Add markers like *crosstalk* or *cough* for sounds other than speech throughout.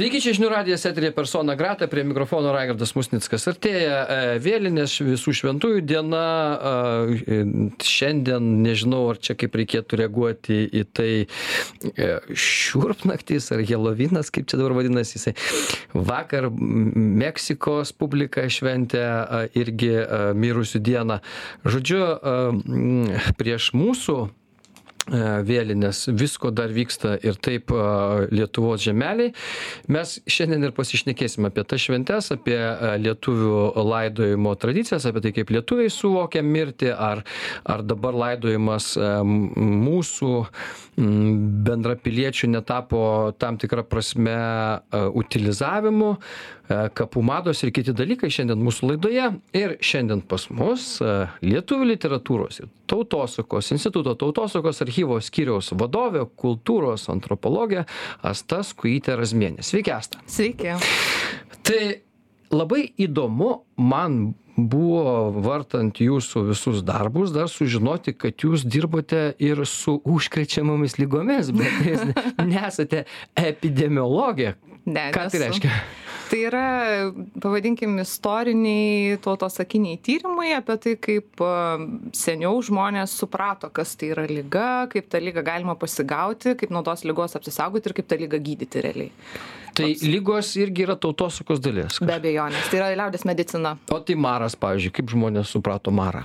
Sveiki, čia žinių radijas eterė persona grata, prie mikrofono Raigardas Musnickas. Artėja e, vėlinės visų šventųjų diena. E, šiandien nežinau, ar čia kaip reikėtų reaguoti į tai e, šiurpnaktis ar Helovinas, kaip čia dabar vadinasi jisai. Vakar Meksikos publika šventė irgi mirusių dieną. Žodžiu, prieš mūsų vėlinės, visko dar vyksta ir taip e, Lietuvos žemeliai. Mes šiandien ir pasišnekėsim apie tas šventes, apie e, lietuvių laidojimo tradicijas, apie tai, kaip lietuviai suvokia mirtį, ar, ar dabar laidojimas mūsų bendrapiliečių netapo tam tikrą prasme utilizavimu, kapų mados ir kiti dalykai šiandien mūsų laidoje. Ir šiandien pas mus lietuvių literatūros ir tautosakos instituto tautosakos archyvo skyriaus vadovė kultūros antropologė asta skujytė razmienė. Sveiki asta. Sveiki. Tai labai įdomu man buvo vartant jūsų visus darbus dar sužinoti kad jūs dirbote ir su užkrečiamomis ligomis bet jūs *laughs* nesate epidemiologė ne ką tai reiškia tai yra pavadinkim istoriniai tautosakiniai tyrimai apie tai kaip seniau žmonės suprato kas tai yra liga kaip tą ligą galima pasigauti kaip nuo tos ligos apsisaugoti ir kaip tą ligą gydyti realiai Tai lygos irgi yra tautosakos dalis. Be abejonės, tai yra liaudės medicina. O tai maras, pavyzdžiui, kaip žmonės suprato marą?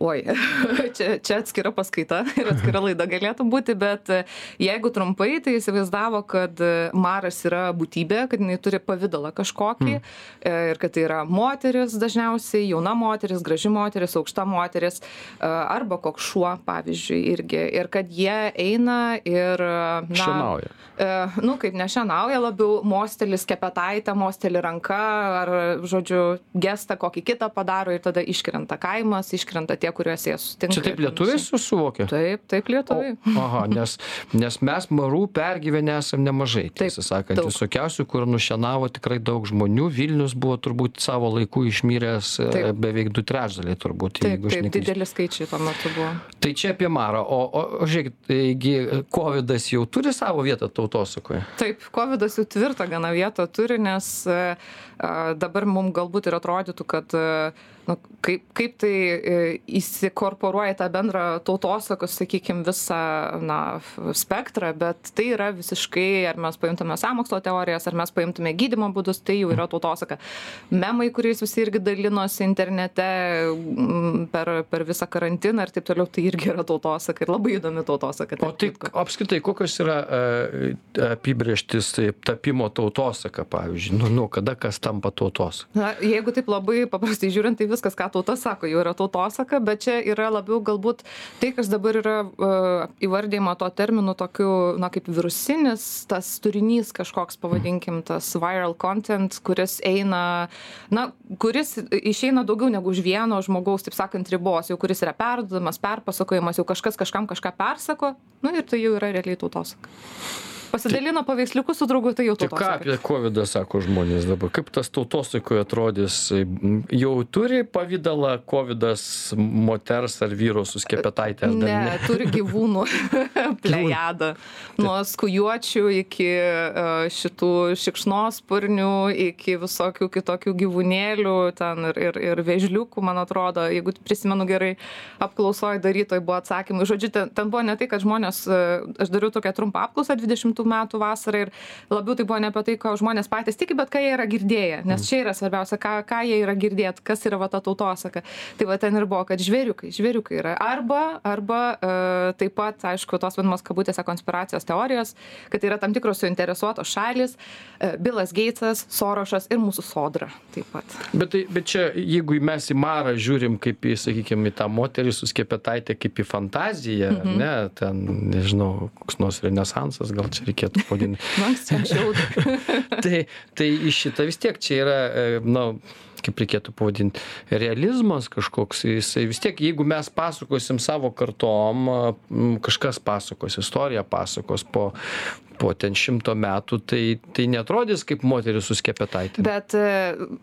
Oi *laughs* čia čia atskira paskaita ir atskira *laughs* laida galėtų būti bet e, jeigu trumpai tai įsivaizdavo kad e, maras yra būtybė kad jinai turi pavidalą kažkokį mm. ir kad tai yra moteris dažniausiai jauna moteris graži moteris aukšta moteris arba koks šuo pavyzdžiui irgi ir kad jie eina ir na šienauja nu kaip nešienauja labiau mosteli skepetaite mosteli ranka ar žodžiu gestą kokį kitą padaro ir tada iškrenta kaimas iškrenta tie kuriuos jie sutinka. Čia taip lietuviai suvokia? Taip, taip lietuviai. O, aha, nes, nes mes marų pergyvenę esam nemažai, tiesą sakant, daug. visokiausių, kur nušienavo tikrai daug žmonių. Vilnius buvo turbūt savo laiku išmyręs e, taip. beveik du trečdaliai turbūt. Taip, taip dideli skaičiai tuo metu buvo. Tai čia apie marą. O, o, o žiūrėkit, COVID jau turi savo vietą tautosakoje? Taip, COVID jau tvirtą gana vietą turi, nes a, dabar mums galbūt ir atrodytų, kad a, nu kaip kaip tai e, įsikorporuoja į tą bendrą tautosakos sakykim visą na spektrą bet tai yra visiškai ar mes paimtume sąmokslo teorijas ar mes paimtume gydymo būdus tai jau yra tautosaka. Memai kuriais visi irgi dalinosi internete per per visą karantiną ir taip toliau tai irgi yra tautosaka ir labai įdomi tautosaka o tai apskritai kokios yra e, apibrėžtys taip tapimo tautosaka pavyzdžiui? Nuo nuo kada kas tampa tautos na jeigu taip labai paprastai žiūrint tai viskas ką tauta sako jau yra tautosaka bet čia yra labiau galbūt tai kas dabar yra uh, įvardijama tuo terminu tokiu na kaip virusinis tas turinys kažkoks pavadinkim tas viral content kuris eina na kuris išeina daugiau negu už vieno žmogaus taip sakant ribos jau kuris yra perduodamas perpasakojimas jau kažkas kažkam kažką persako nu ir tai jau yra realiai tautosaka pasidalino paveiksliuku su draugu tai jau tai ką apie kovidą sako žmonės dabar? Kaip tas tautosakoje atrodys? Jau turi pavidalą kovidas moters ar vyro su skepetaite ar ne, ne? turi gyvūnų. *laughs* *laughs* Plejadą. Nuo skujuočių iki e, šitų šikšnosparnių iki visokių kitokių gyvūnėlių ten ir, ir, ir vėžliukų man atrodo. Jeigu prisimenu gerai apklausoj darytoj buvo atsakymai. Žodžiu ten, ten buvo ne tai kad žmonės e, aš dariau tokią trumpą apklausą 20 praeitų metų vasarą ir labiau tai buvo ne apie tai, ko žmonės patys tiki, bet ką jie yra girdėję, nes mhm. čia yra svarbiausia, ką, ką jie yra girdėję, kas yra va ta tautosaka. Tai va ten ir buvo, kad žvėriukai, žvėriukai yra. Arba, arba e, taip pat, aišku, tos vadinamos kabutėse konspiracijos teorijos, kad yra tam tikros suinteresuotos šalis, e, Bilas Geitsas, Sorošas ir mūsų sodra taip pat. Bet, tai, bet čia, jeigu mes į marą žiūrim kaip į, sakykime, į tą moterį suskėpėtaitę kaip į fantaziją, mm -hmm. ne, ten, nežinau, koks nors renesansas, gal čia reikėtų pavadinti. *laughs* *laughs* tai, tai iš šitą vis tiek čia yra, e, na, kaip reikėtų pavadinti, realizmas kažkoks, jisai vis tiek, jeigu mes pasakosim savo kartom, kažkas pasakos, istorija pasakos po, po ten šimto metų tai tai neatrodys kaip moteris su skepetaite bet e,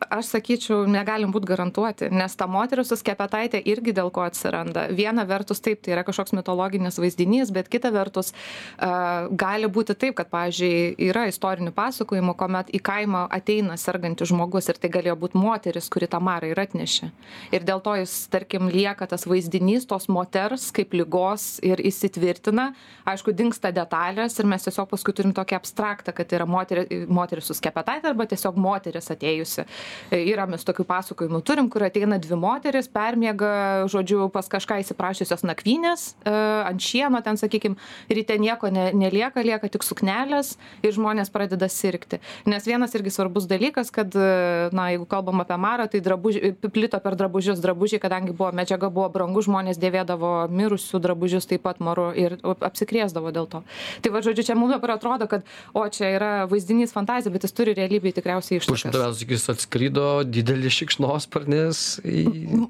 aš sakyčiau negalim būt garantuoti nes ta moteris su skepetaite irgi dėl ko atsiranda. Viena vertus taip tai yra kažkoks mitologinis vaizdinys bet kita vertus a, gali būti taip kad pavyzdžiui yra istorinių pasakojimų kuomet į kaimą ateina sergantis žmogus ir tai galėjo būt moteris kuri tą marą ir atnešė. Ir dėl to jis tarkim lieka tas vaizdinys tos moters kaip ligos ir įsitvirtina. Aišku dingsta detalės ir mes tiesiog paskui turim tokį abstraktą kad yra moteris moteris su skepetaite arba tiesiog moteris atėjusi. Yra mes tokių pasakojimų turim kur ateina dvi moterys permiega žodžiu pas kažką įsiprašiusios nakvynės e, ant šieno ten sakykim ryte nieko ne, nelieka lieka tik suknelės ir žmonės pradeda sirgti. Nes vienas irgi svarbus dalykas kad e, na jeigu kalbam apie marą tai drabužiai plito per drabužius drabužiai kadangi buvo medžiaga buvo brangu žmonės dėvėdavo mirusių drabužius taip pat maru ir apsikrėsdavo dėl to. Tai vat žodžiu čia mum dabar atrodo kad o čia yra vaizdinys fantazija bet jis turi realybėj tikriausiai po šimto metų sakys atskrido didelis šikšnosparnis į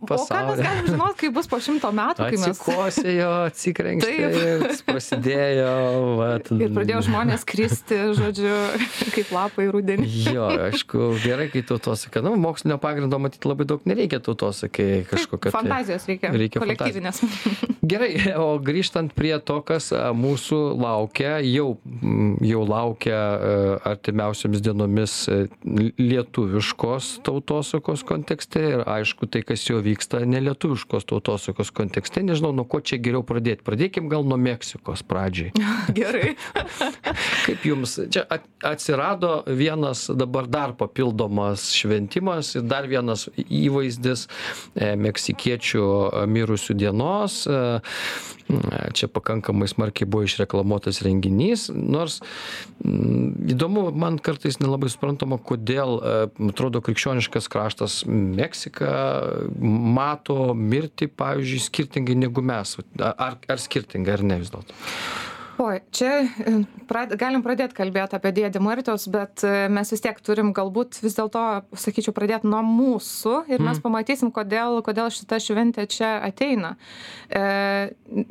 pasaulį o ką mes galim žinot kaip bus po šimto metų kai mes atsikosėjo atsikrenkštė *laughs* prasidėjo vat ir pradėjo žmonės kristi žodžiu *laughs* kaip lapai rudenį. Jo aišku gerai kai tautosaka nu mokslinio pagrindo matyt labai daug nereikia tautosakai kažkokio tai fantazijos reikia reikia kolektyvinės. gerai o grįžtant prie to kas mūsų laukia jau jau laukia artimiausiomis dienomis lietuviškos tautosakos kontekste ir aišku tai kas jau vyksta nelietuviškos tautosakos kontekste. Nežinau nuo ko čia geriau pradėt pradėkim gal nuo meksikos pradžiai. *laughs* Gerai. *laughs* Kaip jums? Čia atsirado vienas dabar dar papildomas šventimas ir dar vienas įvaizdis meksikiečių mirusių dienos čia pakankamai smarkiai buvo išreklamuotas renginys nors įdomu man kartais nelabai suprantama kodėl atrodo krikščioniškas kraštas meksika mato mirtį pavyzdžiui skirtingai negu mes. Ar ar skirtingai ar ne vis dėlto oi čia prad galim pradėt kalbėt apie dėdę muertos bet mes vis tiek turim galbūt vis dėlto sakyčiau pradėt nuo mūsų ir mes pamatysim kodėl kodėl šita šventė čia ateina. E,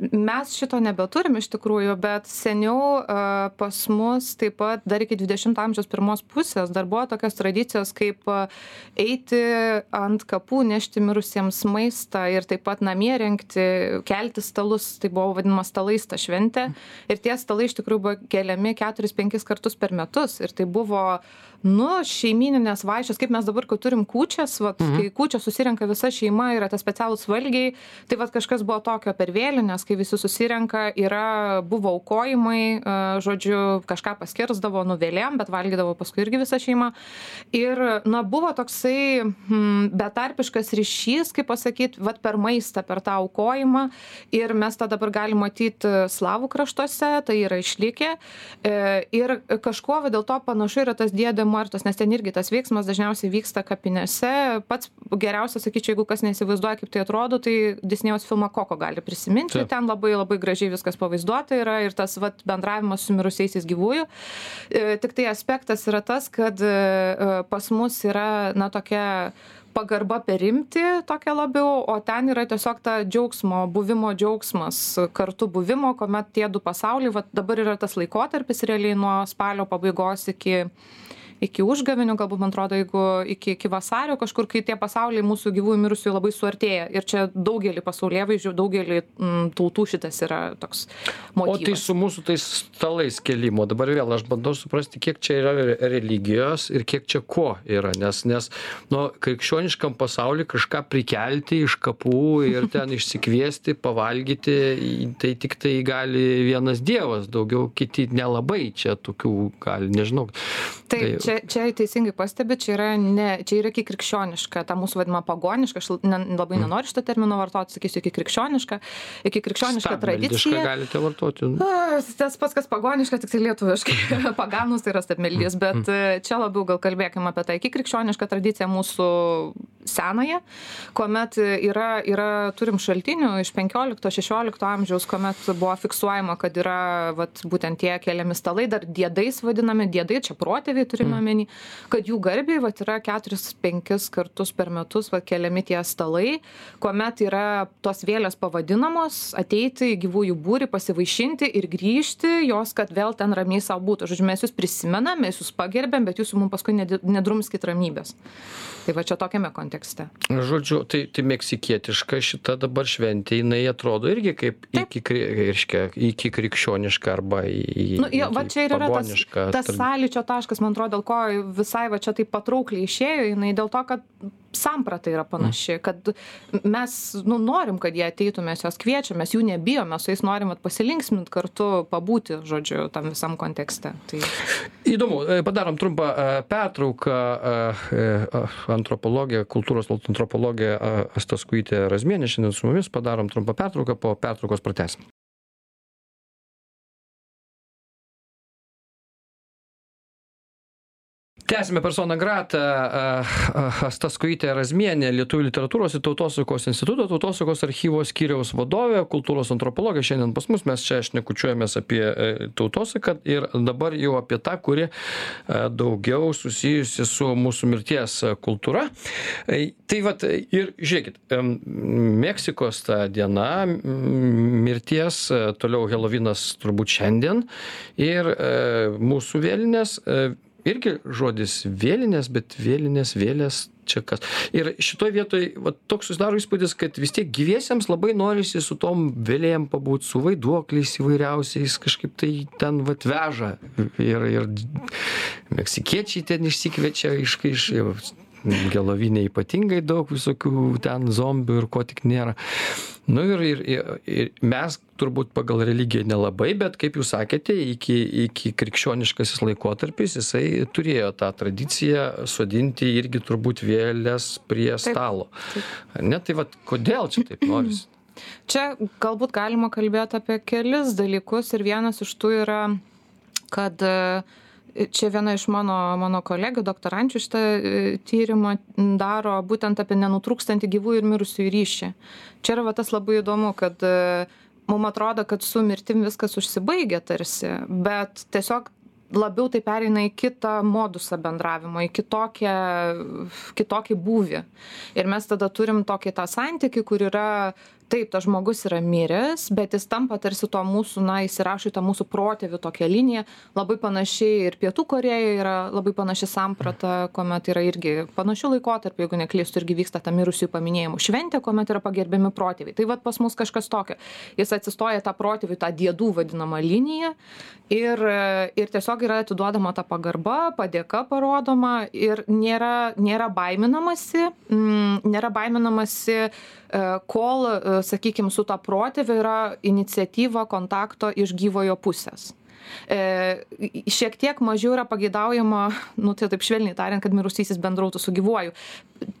mes šito nebeturim iš tikrųjų bet seniau e, pas mus taip pat dar iki dvidešimto amžiaus pirmos pusės dar buvo tokios tradicijos kaip eiti ant kapų nešti mirusiems maistą ir taip pat namie rengti kelti stalus tai buvo vadinama stalais ta šventė. Ir ir tie stalai iš tikrųjų buvo keliami keturis penkis kartus per metus ir tai buvo nu šeimyninės vaišės kaip mes dabar kai turim kūčias vat kai kūčias susirenka visa šeima yra tie specialūs valgiai tai vat kažkas buvo tokio per vėlines kai visi susirenka yra buvo aukojimai žodžiu kažką paskirsdavo nu vėlėm bet valgydavo paskui irgi visa šeima. Ir na buvo toksai hm betarpiškas ryšys kaip pasakyt vat per maistą per tą aukojimą. Ir mes tą dabar galim matyt slavų kraštuose tai yra išlikę. E, ir kažkuo va dėl to panašu yra tas diede muertos nes ten irgi tas veiksmas dažniausiai vyksta kapinėse. Pats geriausias sakyčiau jeigu kas neįsivaizduoja kaip tai atrodo tai disnėjaus filmą koko gali prisiminti. Ten labai labai gražiai viskas pavaizduota yra ir tas vat bendravimas su mirusiaisiais gyvųjų. E, tiktai aspektas yra tas kad e, pas mus yra na tokia pagarba perimti tokia labiau o ten yra tiesiog ta džiaugsmo buvimo džiaugsmas kartu buvimo kuomet tie du pasauliai vat dabar yra tas laikotarpis realiai nuo spalio pabaigos iki iki užgavėnių galbūt man atrodo jeigu iki iki vasario kažkur kai tie pasauliai mūsų gyvųjų mirusiųjų labai suartėja. Ir čia daugely pasaulėvaizdžių daugely mm, tautų šitas yra toks o tai su mūsų tais stalais kėlimo dabar vėl aš bandau suprasti kiek čia yra religijos ir kiek čia ko yra nes nes nu krikščioniškam pasauly kažką prikelti iš kapų ir *laughs* ten išsikviesti pavalgyti tai tiktai gali vienas dievas daugiau kiti nelabai čia tokių gali nežinau. Taip čia čia teisingai pastebit čia yra ne čia yra ikikrikščioniška ta mūsų vadinama pagoniška aš ne labai nenoriu šito termino vartot sakysiu ikikrikščioniška ikikrikščioniška tradicija. galite vartoti. A, tas pats kas pagoniška tiktai lietuviškai. *laughs* Paganus tai yra stabmeldys bet e, čia labiau gal kalbėkim apie tą ikikrikščionišką tradiciją mūsų senąją kuomet yra yra turim šaltinių iš penkiolikto šešiolikto amžiaus kuomet buvo fiksuojama kad yra vat būtent tie keliami stalai dar diedais vadinami diedai čia protėviai turime omeny, kad jų garbiai vat, yra 4-5 kartus per metus vat, keliami tie stalai, kuomet yra tos vėlės pavadinamos, ateiti į gyvųjų būrį, pasivaišinti ir grįžti, jos, kad vėl ten ramiai savo būtų. Žodžiu, mes jūs prisimenam, mes jūs pagerbėm, bet jūs mums paskui nedrumskit ramybės. Tai va čia tokiame kontekste. Žodžiu, tai, tai meksikietiška šita dabar šventė, jinai atrodo irgi kaip iki, reiškia, iki krikščioniška arba į... Nu, jo, va čia ir yra tas, tas sąlyčio taškas, man atrodo, dėl ko visai va čia taip patraukliai išėjo, jinai dėl to, kad samprata yra panaši, kad mes nu, norim, kad jie ateitų, mes juos kviečiam, mes jų nebijom, mes su jais norim pasilinksminti kartu, pabūti, žodžiu, tam visam kontekste. Tai... Įdomu, e, padarom trumpą e, pertrauką. E, antropologė, kultūros antropologė Astas Kuitė Razmienė šiandien su mumis, padarom trumpą pertrauką, po pertraukos pratesim. Tęsiame persona grata asta skujytė razmienė lietuvių literatūros ir tautosakos instituto tautosakos archyvo skyriaus vadovė kultūros antropologė. Šiandien pas mus mes čia šnekučiuojamės apie e, tautosaką ir dabar jau apie tą kuri e, daugiau susijusi su mūsų mirties kultūra. E, tai vat ir žiūrėkit meksikos ta diena mirties toliau helovinas turbūt šiandien ir mūsų vėlinės irgi žodis vėlinės, bet vėlinės, vėlės čia kas. Ir šitoje vietoje va, toks susidaro įspūdis, kad vis tiek gyviesiems labai norisi su tom vėlėjom pabūti, su vaiduokliais įvairiausiais, kažkaip tai ten vat veža. Ir, ir meksikiečiai ten išsikviečia iš, iš gelovinė ypatingai daug visokių ten zombių ir ko tik nėra. Nu ir, ir, ir mes turbūt pagal religiją nelabai, bet kaip jūs sakėte, iki, iki krikščioniškasis laikotarpis jisai turėjo tą tradiciją sodinti irgi turbūt vėlės prie stalo. Ne, tai vad, kodėl čia taip norisi? *clears throat* Čia galbūt galima kalbėti apie kelis dalykus ir vienas iš tų yra, kad uh, čia viena iš mano mano kolegių doktorančių šitą e, tyrimą daro būtent apie nenutrūkstantį gyvųjų ir mirusiųjų ryšį. Čia yra va tas labai įdomu kad e, mum atrodo kad su mirtim viskas užsibaigia tarsi bet tiesiog labiau tai pereina į kitą modusą bendravimo į kitokią kitokį būvį. Ir mes tada turim tokį tą santykį kur yra taip tas žmogus yra miręs bet jis tampa tarsi tuo mūsų na įsirašo į tą mūsų protėvių tokią liniją. Labai panašiai ir pietų korėjoj yra labai panaši samprata kuomet yra irgi panašiu laikotarpiu jeigu neklystu irgi vyksta ta mirusiųjų paminėjimų šventė kuomet yra pagerbiami protėviai. Tai vat pas mus kažkas tokio. Jis atsistoja į tą protėvių tą diedų vadinamą liniją ir ir tiesiog yra atiduodama ta pagarba padėka parodoma ir nėra nėra baiminamasi mm, nėra baiminamasi E, kol, e, sakykim, su ta protėviu yra iniciatyva kontakto iš gyvojo pusės. E, šiek tiek mažiau yra pageidaujama, nu tai taip švelniai tariant, kad mirusysis bendrautų su gyvuoju.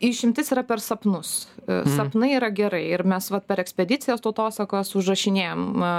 Išimtis yra per sapnus. E, mhm. Sapnai yra gerai ir mes vat, per ekspedicijas tautosakos užrašinėjom e,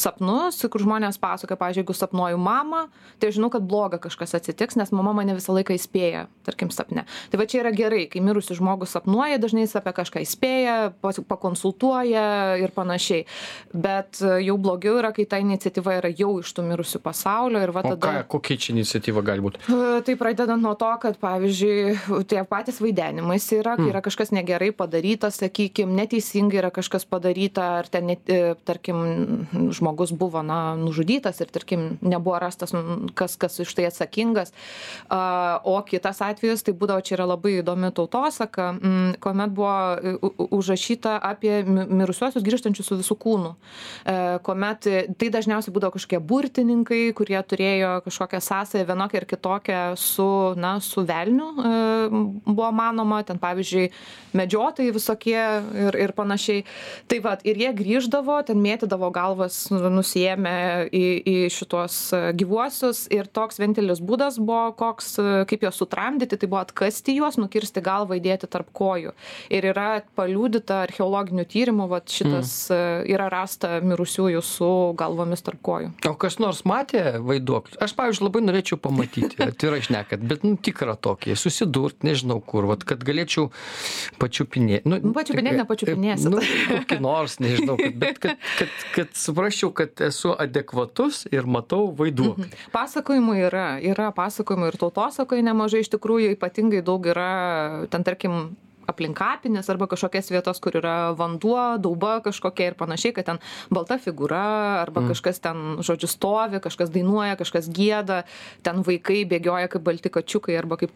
sapnus, kur žmonės pasakoja, pavyzdžiui, jeigu sapnuoju mamą, tai žinau, kad bloga kažkas atsitiks, nes mama mane visą laiką įspėja, tarkim, sapne. Tai va čia yra gerai, kai mirusi žmogus sapnuoja, dažnai jis apie kažką įspėja, pakonsultuoja ir panašiai. Bet jau blogiau yra, kai ta iniciatyva yra jau iš tų mirusių likusių pasaulio ir va tada. O ką, kokia čia iniciatyva gali būti? E, tai pradedant nuo to, kad pavyzdžiui, tie patys vaidenimais yra, kai hmm. yra kažkas negerai padaryta, sakykime, neteisingai yra kažkas padaryta, ar ten, net, e, tarkim, žmogus buvo, na, nužudytas ir, tarkim, nebuvo rastas, kas, kas iš tai atsakingas. O kitas atvejis, tai būdavo čia yra labai įdomi tautosaka, kuomet buvo užrašyta apie mirusiuosius grįžtančius su visų kūnu. E, kuomet tai dažniausiai būdavo kažkokie burtininkai, mokslininkai kurie turėjo kažkokią sąsają vienokią ar kitokią su na su velniu e, buvo manoma ten pavyzdžiui medžiotojai visokie ir ir panašiai. Tai vat ir jie grįždavo ten mėtydavo galvas nusiėmę į į šituos gyvuosius ir toks vienintelis būdas buvo koks kaip juos sutramdyti tai buvo atkasti juos nukirsti galvą įdėti tarp kojų. Ir yra paliudyta archeologinių tyrimų vat šitas mm. yra rasta mirusiųjų su galvomis tarp kojų. O kas nors nors matė vaiduoklius? Aš pavyzdžiui labai norėčiau pamatyti *laughs* atvirai šnekant bet nu tikrą tokį susidurt nežinau kur vat kad galėčiau pačiupinėt nu Nu, pačiupinėt tikrai, nepačiupinėsi. nu kokį nors nežinau kad bet kad kad kad suprasčiau kad esu adekvatus ir matau vaiduoklį. Pasakojimų yra, yra pasakojimų ir tautosakoje nemažai iš tikrųjų ypatingai daug yra, ten tarkim, aplink kapines arba kažkokias vietas, kur yra vanduo, dauba kažkokia ir panašiai, kad ten balta figūra arba mm. kažkas ten, žodžiu, stovi, kažkas dainuoja, kažkas gėda, ten vaikai bėgioja kaip balti kačiukai arba kaip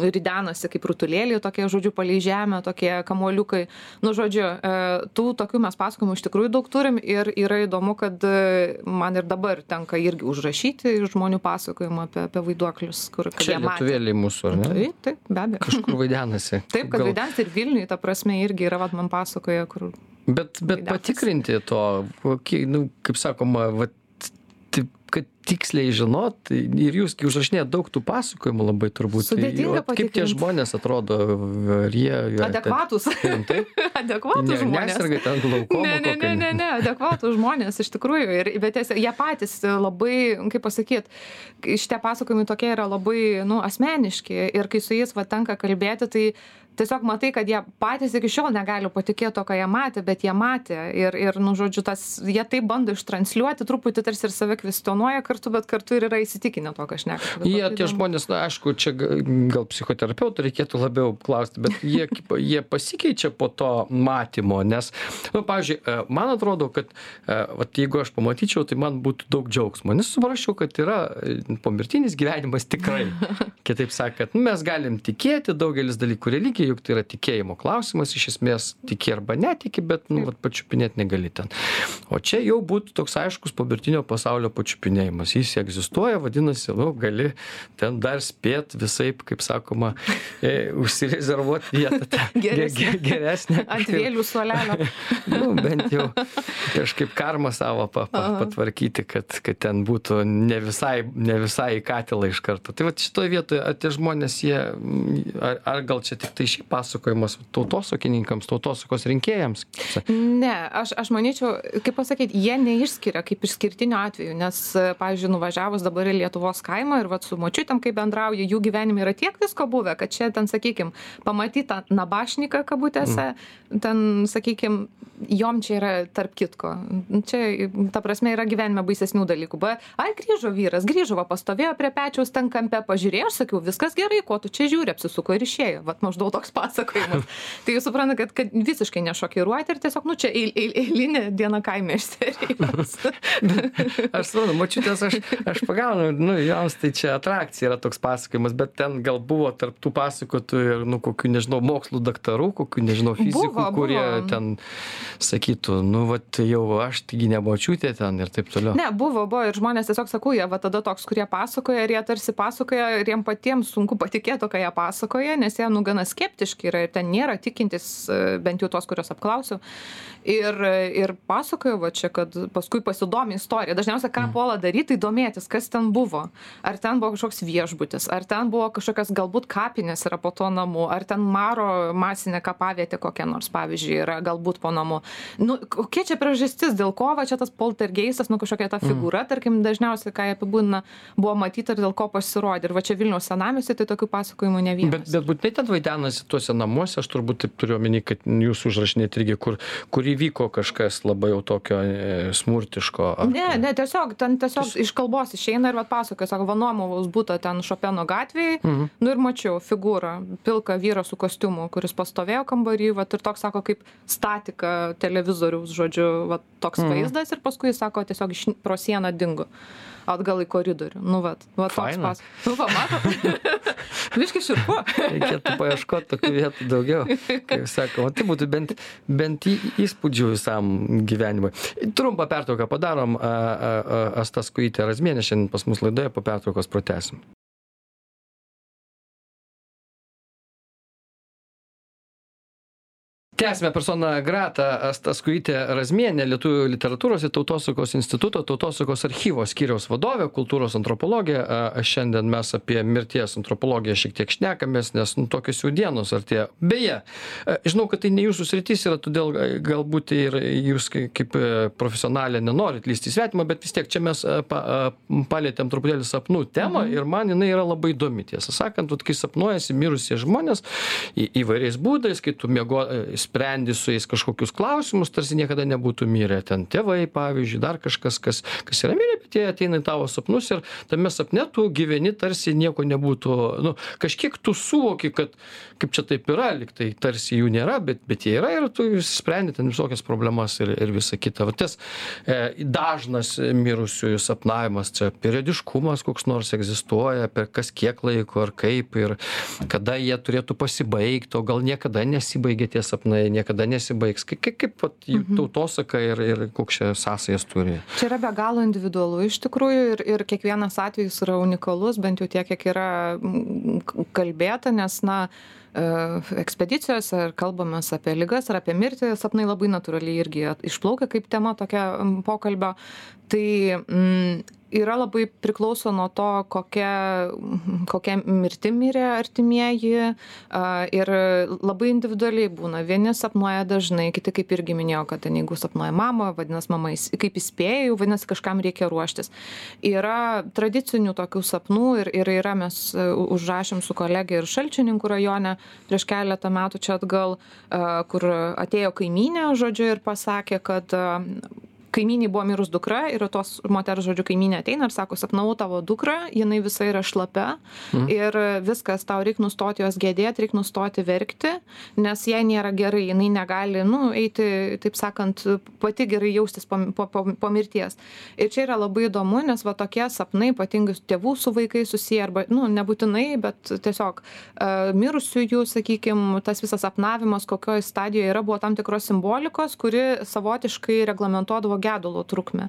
ridenasi, kaip rutulėlį, tokie, žodžiu, palei žemę, tokie kamuoliukai. Nu, žodžiu, e, tų tokių mes pasakojimų iš tikrųjų daug turim ir yra įdomu, kad e, man ir dabar tenka irgi užrašyti žmonių pasakojimų apie, apie vaiduoklius, kur čia lietuvėliai mūsų ar ne Taip, taip, be abejo. kažkur vaidenasi Taip, kad Gal- vaidens ir Vilniui, ta prasme, irgi yra, vad man pasakoja, kur... Bet, bet patikrinti to, kokį, nu, kaip sakoma, va, taip, kad tiksliai žinot, ir jūs, kai užrašinėjate daug tų pasakojimų labai turbūt. tai Sudėtinga vat kaip tie žmonės atrodo, ar jie... Adekvatus. *laughs* *laughs* Adekvatus ne, žmonės. neserga ten *laughs* glaukoma Ne, ne, ne, ne, ne, adekvatų žmonės iš tikrųjų. Ir, bet jie, jie patys labai, kaip pasakyt, šitie pasakojimai tokie yra labai, nu, asmeniški. Ir kai su jais va tenka kalbėti, tai tiesiog matai, kad jie patys iki šiol negali patikėti to, ką jie matė, bet jie matė. Ir, ir nu, žodžiu, tas, jie tai bando ištransliuoti, truputį tarsi ir save kvestionuoja kartu, bet kartu ir yra įsitikinę to, ką aš nekalbu. Jie, tie žmonės, na, aišku, čia ga- gal psichoterapeutų reikėtų labiau klausti, bet jie, *laughs* jie pasikeičia po to matymo, nes, nu, pavyzdžiui, e, man atrodo, kad, e, vat, jeigu aš pamatyčiau, tai man būtų daug džiaugsmo, nes suprasčiau, kad yra e, pomirtinis gyvenimas tikrai. *laughs* Kitaip sakant, nu, mes galim tikėti daugelis dalykų religija, juk tai yra tikėjimo klausimas, iš esmės tiki arba netiki, bet, nu, vat, pačiupinėti negali ten. O čia jau būtų toks aiškus pomirtinio pasaulio pačiupinėjimas. Jis egzistuoja, vadinasi, nu, gali ten dar spėt visai, kaip sakoma, e, užsirezervuoti vietą. ten *laughs* ge- Geresnę. ge- *laughs* Geresnę. Ant vėlių suolelio. *laughs* nu, bent jau kažkaip karmą savo pa, pa, patvarkyti, kad, kad ten būtų ne visai, ne visai į katilą iš karto. Tai va šitoje vietoje, ar tie žmonės, jie, ar, ar gal čia tik tai šiaip pasakojimas tautosokininkams, tautosokos rinkėjams? Ne, aš, aš manyčiau, kaip pasakyti, jie neišskiria kaip išskirtinio atveju, nes, pavyzdžiui, nuvažiavus dabar į Lietuvos kaimą ir vat, su močiutėm, kai bendrauju, jų gyvenime yra tiek visko buvę, kad čia ten, sakykime, pamatyta nabašniką kabutėse, mm. ten, sakykime, jom čia yra tarp kitko. Čia, ta prasme, yra gyvenime baisesnių dalykų. Ba, ai, grįžo vyras, grįžo, va, pastovėjo prie pečiaus ten kampe, pažiūrėjo, aš sakiau, viskas gerai, ko tu čia žiūri, apsisuko ir išėjo. Vat maždaug toks pasakojimas. *laughs* tai jūs suprantate, kad, kad visiškai nešokiruojate ir tiesiog, nu, čia eil, eil, eilinė diena kaime iš serijos. *laughs* Aš suprantu, mačiutės, aš, aš pagaunu, nu, joms tai čia atrakcija yra toks pasakojimas, bet ten gal buvo tarp tų pasakotų ir, nu, kokių, nežinau, mokslų daktarų, kokių, nežinau, fizikų, Buvo, kurie buvo. ten sakytų, nu, va, jau aš taigi nemačiutė ten ir taip toliau. Ne, buvo, buvo ir žmonės tiesiog sakau, jie va tada toks, kurie pasakoja ir jie tarsi pasakoja ir jiem patiems sunku patikėti, ką jie pasakoja, nes jie nu gana skeptiški yra ir ten nėra tikintis, e, bent jau tos, kuriuos apklausiau. Ir, ir pasakojo va čia, kad paskui pasidomi istorija. Dažniausiai ką puola daryti, tai domėtis, kas ten buvo. Ar ten buvo kažkoks viešbutis, ar ten buvo kažkokios galbūt kapinės yra po to namu, ar ten maro masinė kapavietė kokia nors, pavyzdžiui, yra galbūt po namu. Nu, kokia čia priežastis, dėl ko va čia tas poltergeistas, nu kažkokia ta figūra, mm. tarkim, dažniausiai, ką apibūdina, buvo matyti ir dėl ko pasirodė. Ir va čia Vilniaus senamėsi, tai tokių pasakojimų ne vienas. Bet, bet būtinai ten vaidenasi tuose namuose, aš turbūt taip turiu omeny, kad jūs užrašinėt irgi, kur, kur įvyko kažkas labai jau tokio e, smurtiško. ar- Ne, ne, tiesiog, ten tiesiog iš kalbos išeina ir vat pasakoja, sako, Vanuomovos būtų ten Šopeno gatvėje, mhm. nu ir mačiau figūrą, pilką vyrą su kostiumu, kuris pastovėjo kambarį, vat ir toks, sako, kaip statika televizoriaus, žodžiu, vat toks mhm. vaizdas ir paskui, sako, tiesiog iš, pro sieną dingo atgal į koridorių. Nu, vat, vat toks pas. Nu, va, matot. *laughs* Viškai širpu. *laughs* Reikėtų paieškoti tokių vietų daugiau, kaip sakoma. Tai būtų bent, bent įspūdžių visam gyvenimui. Trumpą pertrauką padarom. a, a, a, Asta Skuitė Razmienė šiandien pas mus laidoje, po pertraukos protesim. Tęsiame persona grata asta skujytė razmienė lietuvių literatūros ir tautosakos instituto tautosakos archyvo skyriaus vadovė kultūros antropologė a šiandien mes apie mirties antropologiją šiek tiek šnekamės nes nu tokios jau dienos artėja. Beje žinau kad tai ne jūsų sritis yra todėl galbūt ir jūs kaip profesionalė nenorit lįst į svetimą bet vis tiek čia mes pa palietėm truputėlį sapnų temą ir man jinai yra labai įdomi. Tiesą sakant vat kai sapnuojasi mirusie žmonės į įvairiais būdais kai tu miego sprendi su jais kažkokius klausimus tarsi niekada nebūtų mirę. Ten tėvai pavyzdžiui dar kažkas kas kas yra mirę bet jie ateina į tavo sapnus ir tame sapne tu gyveni tarsi nieko nebūtų nu kažkiek tu suvoki kad kaip čia taip yra lyg tai tarsi jų nėra bet bet jie yra ir tu sprendi ten visokias problemas ir ir visa kita. Va tas e, dažnas mirusiųjų sapnavimas čia periodiškumas koks nors egzistuoja per kas kiek laiko ar kaip ir kada jie turėtų pasibaigt o gal niekada nesibaigia tie sapnai jinai niekada nesibaigs kai kaip kaip vat Mhm. tautosaka ir ir koks čia sąsajas turi Čia yra be galo individualu iš tikrųjų ir, ir kiekvienas atvejis yra unikalus, bent jau tiek, kiek yra kalbėta, nes, na, e, ekspedicijose ar kalbamės apie lygas ar apie mirtį, sapnai labai natūraliai irgi išplaukia kaip tema tokia pokalbio. Tai yra labai priklauso nuo to, kokia, kokia mirtim mirė artimieji ir labai individualiai būna. Vieni sapnuoja dažnai, kiti kaip irgi minėjo, kad ten jeigu sapnuoja mamą, vadinasi mama kaip įspėja, jau vadinasi kažkam reikia ruoštis. Yra tradicinių tokių sapnų ir, ir yra mes e, užrašėm su kolegė ir Šalčininkų rajone prieš keletą metų čia atgal, kur atėjo kaimynė, žodžiu, ir pasakė, kad kaimynei buvo mirus dukra ir tos moters žodžiu kaimynė ateina ir sako sapnavau tavo dukrą jinai visa yra šlapia ir viskas tau reik nustoti jos gedėt reik nustoti verkti nes jai nėra gerai jinai negali nu eiti taip sakant pati gerai jaustis po po po po mirties. Ir čia yra labai įdomu nes va tokie sapnai ypatingai tėvų su vaikais susiję arba nu nebūtinai bet tiesiog a, mirusiųjų sakykim tas visas sapnavimas kokioj stadijoj yra buvo tam tikros simbolikos kuri savotiškai reglamentuodavo gedulo trukmę.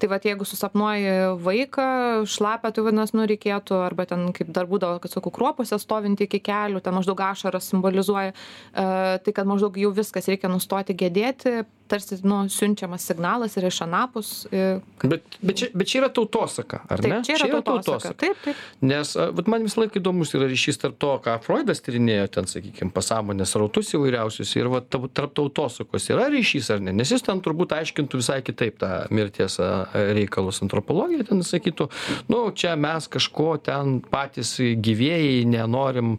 Tai vat jeigu susapnuoji vaiką šlapią tai vadinas nu reikėtų arba ten kaip dar būdavo kad sakau kruopose stovintį iki kelių ten maždaug ašaras simbolizuoja a, tai kad maždaug jau viskas reikia nustoti gedėti tarsi nu siunčiamas signalas yra iš anapus i, bet bet čia bet čia yra tautosaka ar ne taip čia yra tautosaka taip taip Nes a, vat man visą laiką įdomus yra ryšys tarp to, ką Freudas tyrinėjo ten, sakykime, pasąmonės rautus įvairiausius ir vat, tarp tautosakos yra ryšys ar ne. Nes jis ten turbūt aiškintų visai kitaip tą mirties a, reikalus. Antropologija ten sakytų, nu čia mes kažko ten patys gyvėjai nenorim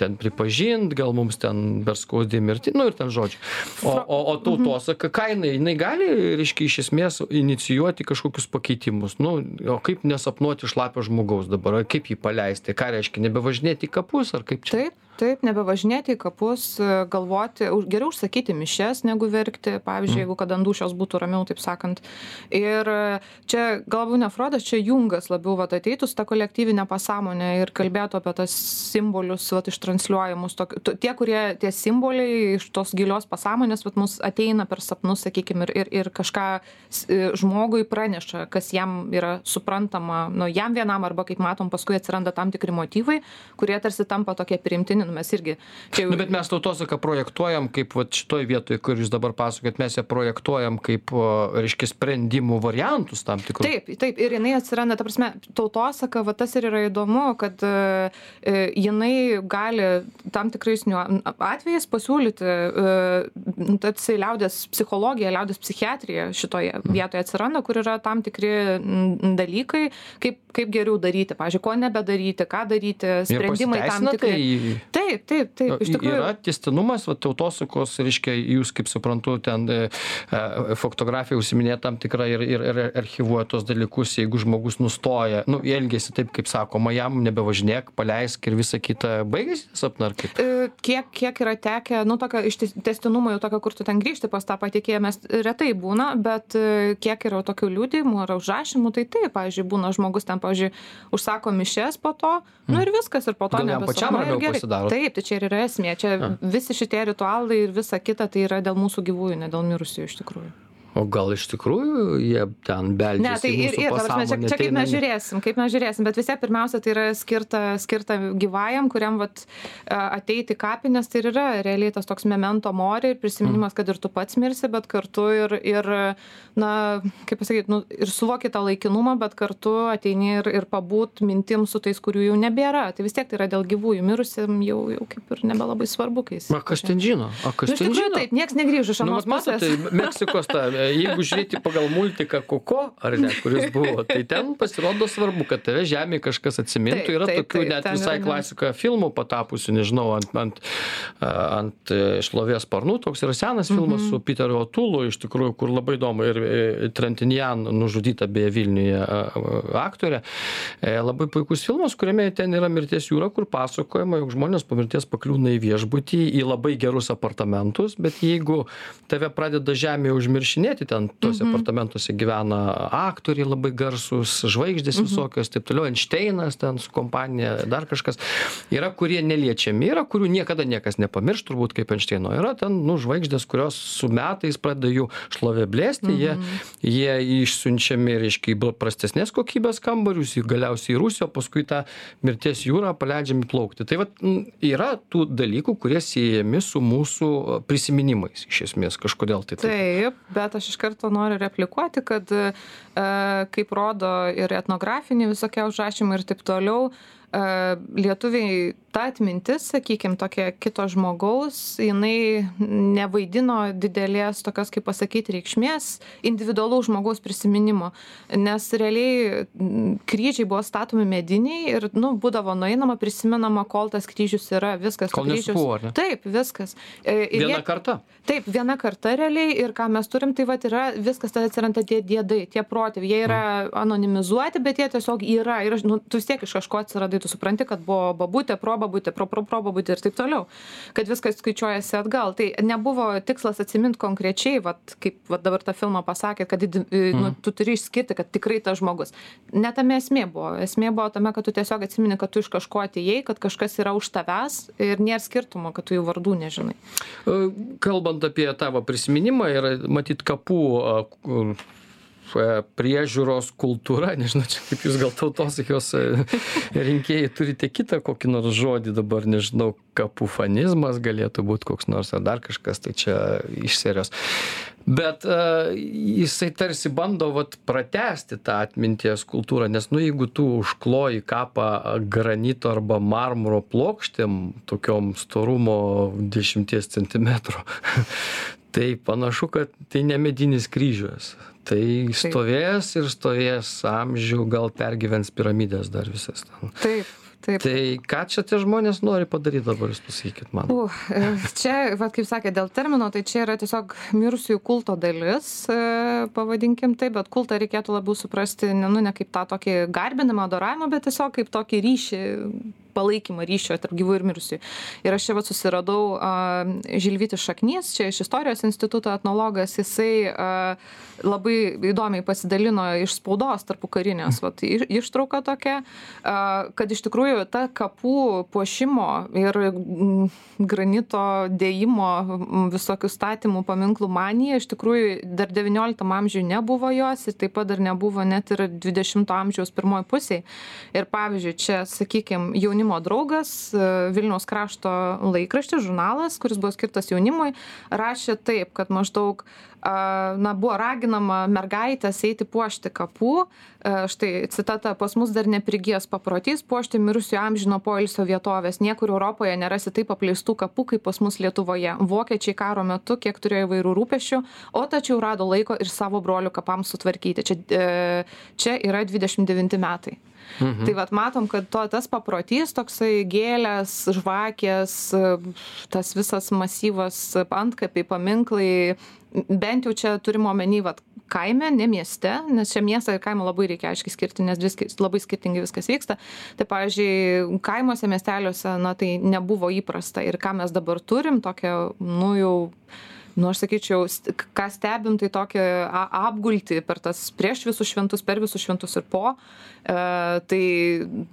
ten pripažinti, gal mums ten per skaudį mirti, nu ir ten žodžiai. O, o, o tautosaka, ką jinai, jinai gali, reiškia, iš esmės inicijuoti kažkokius pakeitimus. Nu, o kaip nesapnuoti šlapio žmogaus dabar, ar kaip jį paleisti, ką reiškia, nebevažinėti į kapus, ar kaip čia? Taip, nebevažinėti į kapus, galvoti, geriau užsakyti mišes, negu verkti, pavyzdžiui, jeigu kad ant dušios būtų ramiau, taip sakant. Ir čia galbūt ne Frodas, čia Jungas labiau vat, ateitų su tą kolektyvinę pasąmonę ir kalbėtų apie tas simbolius, vat, ištransliuojamus. Tok, tie, kurie tie simboliai iš tos gilios pasąmonės, vat, mus ateina per sapnus, sakykime, ir, ir, ir kažką e, žmogui praneša, kas jam yra suprantama, nu, jam vienam arba, kaip matom, paskui atsiranda tam tikri motyvai, kurie tarsi tampa tokie primtini, nu, mes irgi. Čia, Nu, bet mes tautosaką projektuojam kaip vat šitoj vietoj, kur jūs dabar pasakojat, mes ją projektuojam kaip, reiškia, sprendimų variantus tam tikrus. Taip, taip, ir jinai atsiranda, ta prasme, tautosaka, va tas ir yra įdomu, kad e, e, jinai gali tam tikrais atvejais pasiūlyti, e, tarsi liaudės psichologija, liaudės psichiatrija šitoje vietoje atsiranda, kur yra tam tikri dalykai, kaip, kaip geriau daryti, pažiūrėjau, ko nebedaryti, ką daryti, sprendimai tam tikri. tai? Taip, taip, taip, iš tikrųjų. Yra testinumas, va, tautosakos, reiškia, jūs, kaip suprantu, ten e, e, fotografija užsiminė tam tikrą ir, ir, ir archivuoja tos dalykus, jeigu žmogus nustoja, nu, elgesi taip, kaip sakoma, jam nebevažinėk, paleisk ir visa kita, baigėsi sapna ar kaip? E, kiek kiek yra tekę nu tokio iš tes- tęstinumo jau tokio kur tu ten grįžti pas tą patikėją mes retai būna bet e, kiek yra tokių liudijimų ar užrašymų tai taip pavyzdžiui būna žmogus ten pavyzdžiui užsako mišias po to nu ir viskas ir po to Gal jam pačiam pasidaro? taip tai čia ir yra esmė. Čia visi šitie ritualai ir visa kita tai yra dėl mūsų gyvųjų ne dėl mirusiųjų iš tikrųjų o gal iš tikrųjų jie ten Ne, beldžiasi tai į ir, ir, ta prasme, čia, čia kaip mes žiūrėsim, kaip mes žiūrėsim, bet vis tiek pirmiausia tai yra skirta, skirta gyvajam, kuriam vat, a, ateiti kapinės, tai ir yra realiai tas toks memento mori ir prisiminimas, kad ir tu pats mirsi, bet kartu ir, ir na, kaip pasakyti, nu, ir suvoki tą laikinumą, bet kartu ateini ir, ir pabūt mintim su tais, kurių jau nebėra. Tai vis tiek tai yra dėl gyvųjų, mirusiam jau, jau kaip ir nebelabai svarbu, kai jis. Na, kas ten žino? Nu, kas iš ten žino? taip, niekas negrįžo iš Nu, anos matot, pusės. tai Meksikos ta, *laughs* jeigu žiūrėti pagal multiką Koko, ar ne, kuris buvo, tai ten pasirodo svarbu, kad tave žemė kažkas atsimintų. Yra tokių net visai klasika filmų patapusių, nežinau, ant, ant, ant e, šlovės sparnų. Toks yra senas filmas Mhm. su Peteriu Otulu, iš tikrųjų, kur labai įdomu. Ir e, Trentinian nužudyta beje Vilniuje aktorė. E, Labai puikus filmas, kuriame ten yra mirties jūra, kur pasakojama, jog žmonės po mirties pakliūna į viešbutį, į labai gerus apartamentus, bet jeigu tave pradeda žemėje užmiršinėti, ten tuose apartamentuose gyvena aktoriai labai garsus, žvaigždės visokios, taip toliau, Einšteinas ten su kompanija, dar kažkas. Yra, kurie neliečiami, yra, kurių niekada niekas nepamirš, turbūt kaip Einšteino. Yra ten, nu, žvaigždės, kurios su metais pradeda jų šlovė blėsti, jie, jie išsiunčiami, reiškia, į prastesnės kokybės kambarius, į galiausiai į Rusiją, o paskui tą mirties jūrą paleidžiami plaukti. Tai vat, yra tų dalykų, kurie siejami su mūsų prisiminimais, iš esmės, kažkodėl tai. taip. Taip, bet aš iš karto noriu replikuoti, kad e, kaip rodo ir etnografiniai visokie užrašymai ir taip toliau, lietuviai ta atmintis, sakykime, tokia kito žmogaus, jinai nevaidino didelės tokios, kaip pasakyti, reikšmės individualaus žmogaus prisiminimo, nes realiai kryžiai buvo statomi mediniai ir, nu, būdavo nueinama, prisimenama, kol tas kryžius yra, viskas. Kol nesupuvo, ar ne? Taip, viskas. E, ir Viena jie- karta. Taip, viena karta realiai ir ką mes turim, tai va yra viskas tada atsiranda tie dėdai, tie protėviai, jie yra anonimizuoti, bet jie tiesiog yra ir nu, tu vis tiek iš kažko atsiradai, tu supranti, kad buvo babutė, probabutė, pro, pro, probabutė ir taip toliau, kad viskas skaičiuojasi atgal. Tai nebuvo tikslas atsiminti konkrečiai, vat, kaip vat dabar tą filmą pasakėt, kad nu, tu turi išskirti, kad tikrai tas žmogus. Netame esmė buvo. Esmė buvo tame, kad tu tiesiog atsimini, kad tu iš kažko atėjai, kad kažkas yra už tavęs ir nėra skirtumo, kad tu jų vardų nežinai. E, Kalbant apie tavo prisiminimą, yra matyt kapų priežiūros kultūra, *laughs* nežinau, čia kaip jūs gal tautosakos e, rinkėjai turite kitą kokį nors žodį dabar, nežinau, kapufanizmas galėtų būti koks nors ar dar kažkas, tai čia iš serijos. Bet uh, jisai tarsi bando vat, pratesti tą atminties kultūrą, nes nu jeigu tu užkloji kapą granito arba marmuro plokštėm, tokiom storumo 10 cm, *laughs* tai panašu, kad tai ne medinis kryžius. Tai stovės ir stovės amžių, gal pergyvens piramidės dar visas. Ten. Taip. Taip. Tai ką čia tie žmonės nori padaryti dabar, jūs pasakykit man. Uh, čia, va, kaip sakė, dėl termino, tai čia yra tiesiog mirusiųjų kulto dalis, e, pavadinkim taip, bet kultą reikėtų labiau suprasti, ne, nu, ne kaip tą tokį garbinimą, adoravimą, bet tiesiog kaip tokį ryšį palaikymą ryšio tarp gyvų ir mirusių. Ir aš čia vat susiradau uh, Žilvytis Šaknys, čia iš istorijos instituto etnologas, jisai uh, labai įdomiai pasidalino iš spaudos tarpu karinės, vat, iš, ištrauka tokia, uh, kad iš tikrųjų ta kapų puošimo ir mm, granito dėjimo mm, visokių statymų paminklų manija iš tikrųjų dar XIX amžiuje nebuvo jos ir taip pat dar nebuvo net ir XX amžiaus pirmoji pusėje. Ir pavyzdžiui, čia, sakykime, jaunimo draugas, e, Vilniaus krašto laikraštis, žurnalas, kuris buvo skirtas jaunimui, rašė taip, kad maždaug na, buvo raginama mergaitės eiti puošti kapų. E, Štai citata, pas mus dar neprigijęs paprotys puošti mirusių amžino poilsio vietovės. Niekur Europoje nerasi taip apleistų kapų kaip pas mus Lietuvoje. Vokiečiai karo metu kiek turėjo įvairių rūpešių, o tačiau rado laiko ir savo brolių kapams sutvarkyti. Čia, e, čia yra 29 metai. Mhm. Tai vad matom, kad to, tas paprotys, toksai gėlės, žvakės, tas visas masyvas antkapiai, paminklai, bent jau čia turime omeny, vad kaime, ne mieste, nes čia miestą ir kaimą labai reikia aiškiai skirti, nes viskai, labai skirtingai viskas vyksta. Tai, pavyzdžiui, kaimuose, miesteliuose, na tai nebuvo įprasta ir ką mes dabar turim, tokia, nu jau nu aš sakyčiau ką stebim tai tokį a apgultį per tas prieš visus šventus per visus šventus ir po. E tai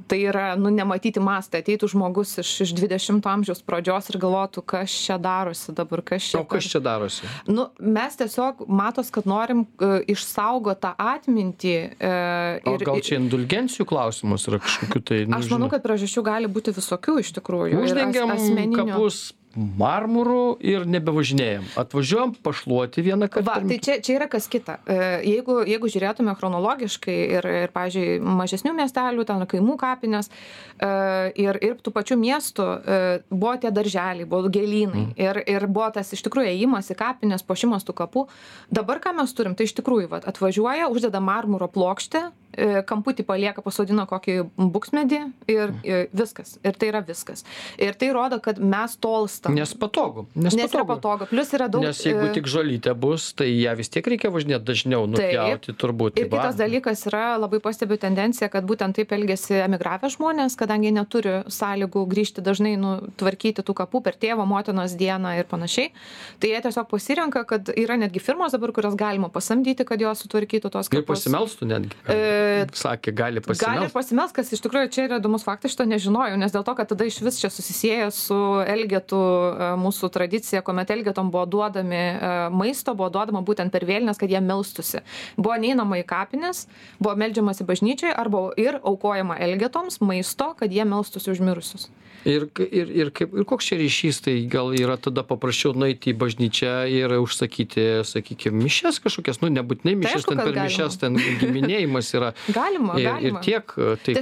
tai yra nu nematyti mastai. Ateitų žmogus iš iš dvidešimto amžiaus pradžios ir galvotų kas čia darosi dabar kas čia o kas čia darosi? Nu mes tiesiog matos kad norim e, išsaugot tą atmintį e o ir gal čia indulgencijų klausimas yra kažkokių tai nu aš manau kad priežasčių gali būti visokių iš tikrųjų. Uždengiam kapus marmuru ir nebevažinėjam atvažiuojam pašluoti vieną Va, kartą tai čia, čia yra kas kita. E, Jeigu, jeigu žiūrėtume chronologiškai ir, ir pavyzdžiui, mažesnių miestelių, ten kaimų kapinės e, ir, ir tų pačių miestų e, buvo tie darželiai, buvo gėlynai mm. ir, ir buvo tas iš tikrųjų įėjimas į kapinės, pošimas tų kapų. Dabar ką mes turim, tai iš tikrųjų vat, atvažiuoja, uždeda marmuro plokštę, kamputį palieka, pasodina kokį buksmedį ir, ir viskas. Ir tai yra viskas. Ir tai rodo, kad mes tolstam. nes patogu nes Nes yra patogu patogu. Plus yra daug. nes jeigu e, tik žolytė bus tai ją vis tiek reikia važinėt dažniau nupjauti turbūt Ir kitas dalykas yra, labai pastebiu tendenciją, kad būtent taip elgesi emigravę žmonės, kadangi neturi sąlygų grįžti dažnai, nu, tvarkyti tų kapų per tėvo, motinos dieną ir panašiai. Tai jie tiesiog pasirenka, kad yra netgi firmos dabar, kurias galima pasamdyti, kad jos sutvarkytų tos ir kapus. pasimelstų netgi E, sakė gali Gali pasimelst pasimels, kas iš tikrųjų čia yra įdomus faktas, šito nežinojau, nes dėl to, kad tada iš vis čia susisieja su Elgetų e, mūsų tradicija, kuomet Elgetom buvo duodami e, maisto, buvo duodama būtent per vėlinės, kad jie melstusi. Buvo neinama į kapines, buvo melžiamas į bažnyčiai arba ir aukojama Elgetoms maisto, kad jie melstusi užmirusius. Ir ir ir kaip ir koks čia ryšys tai gal yra tada paprasčiau nueiti į bažnyčią ir užsakyti sakykim mišias kažkokias nu nebūtinai mišias aišku, ten per mišias ten giminėjimas yra. *laughs* Galima, ir, tiek tai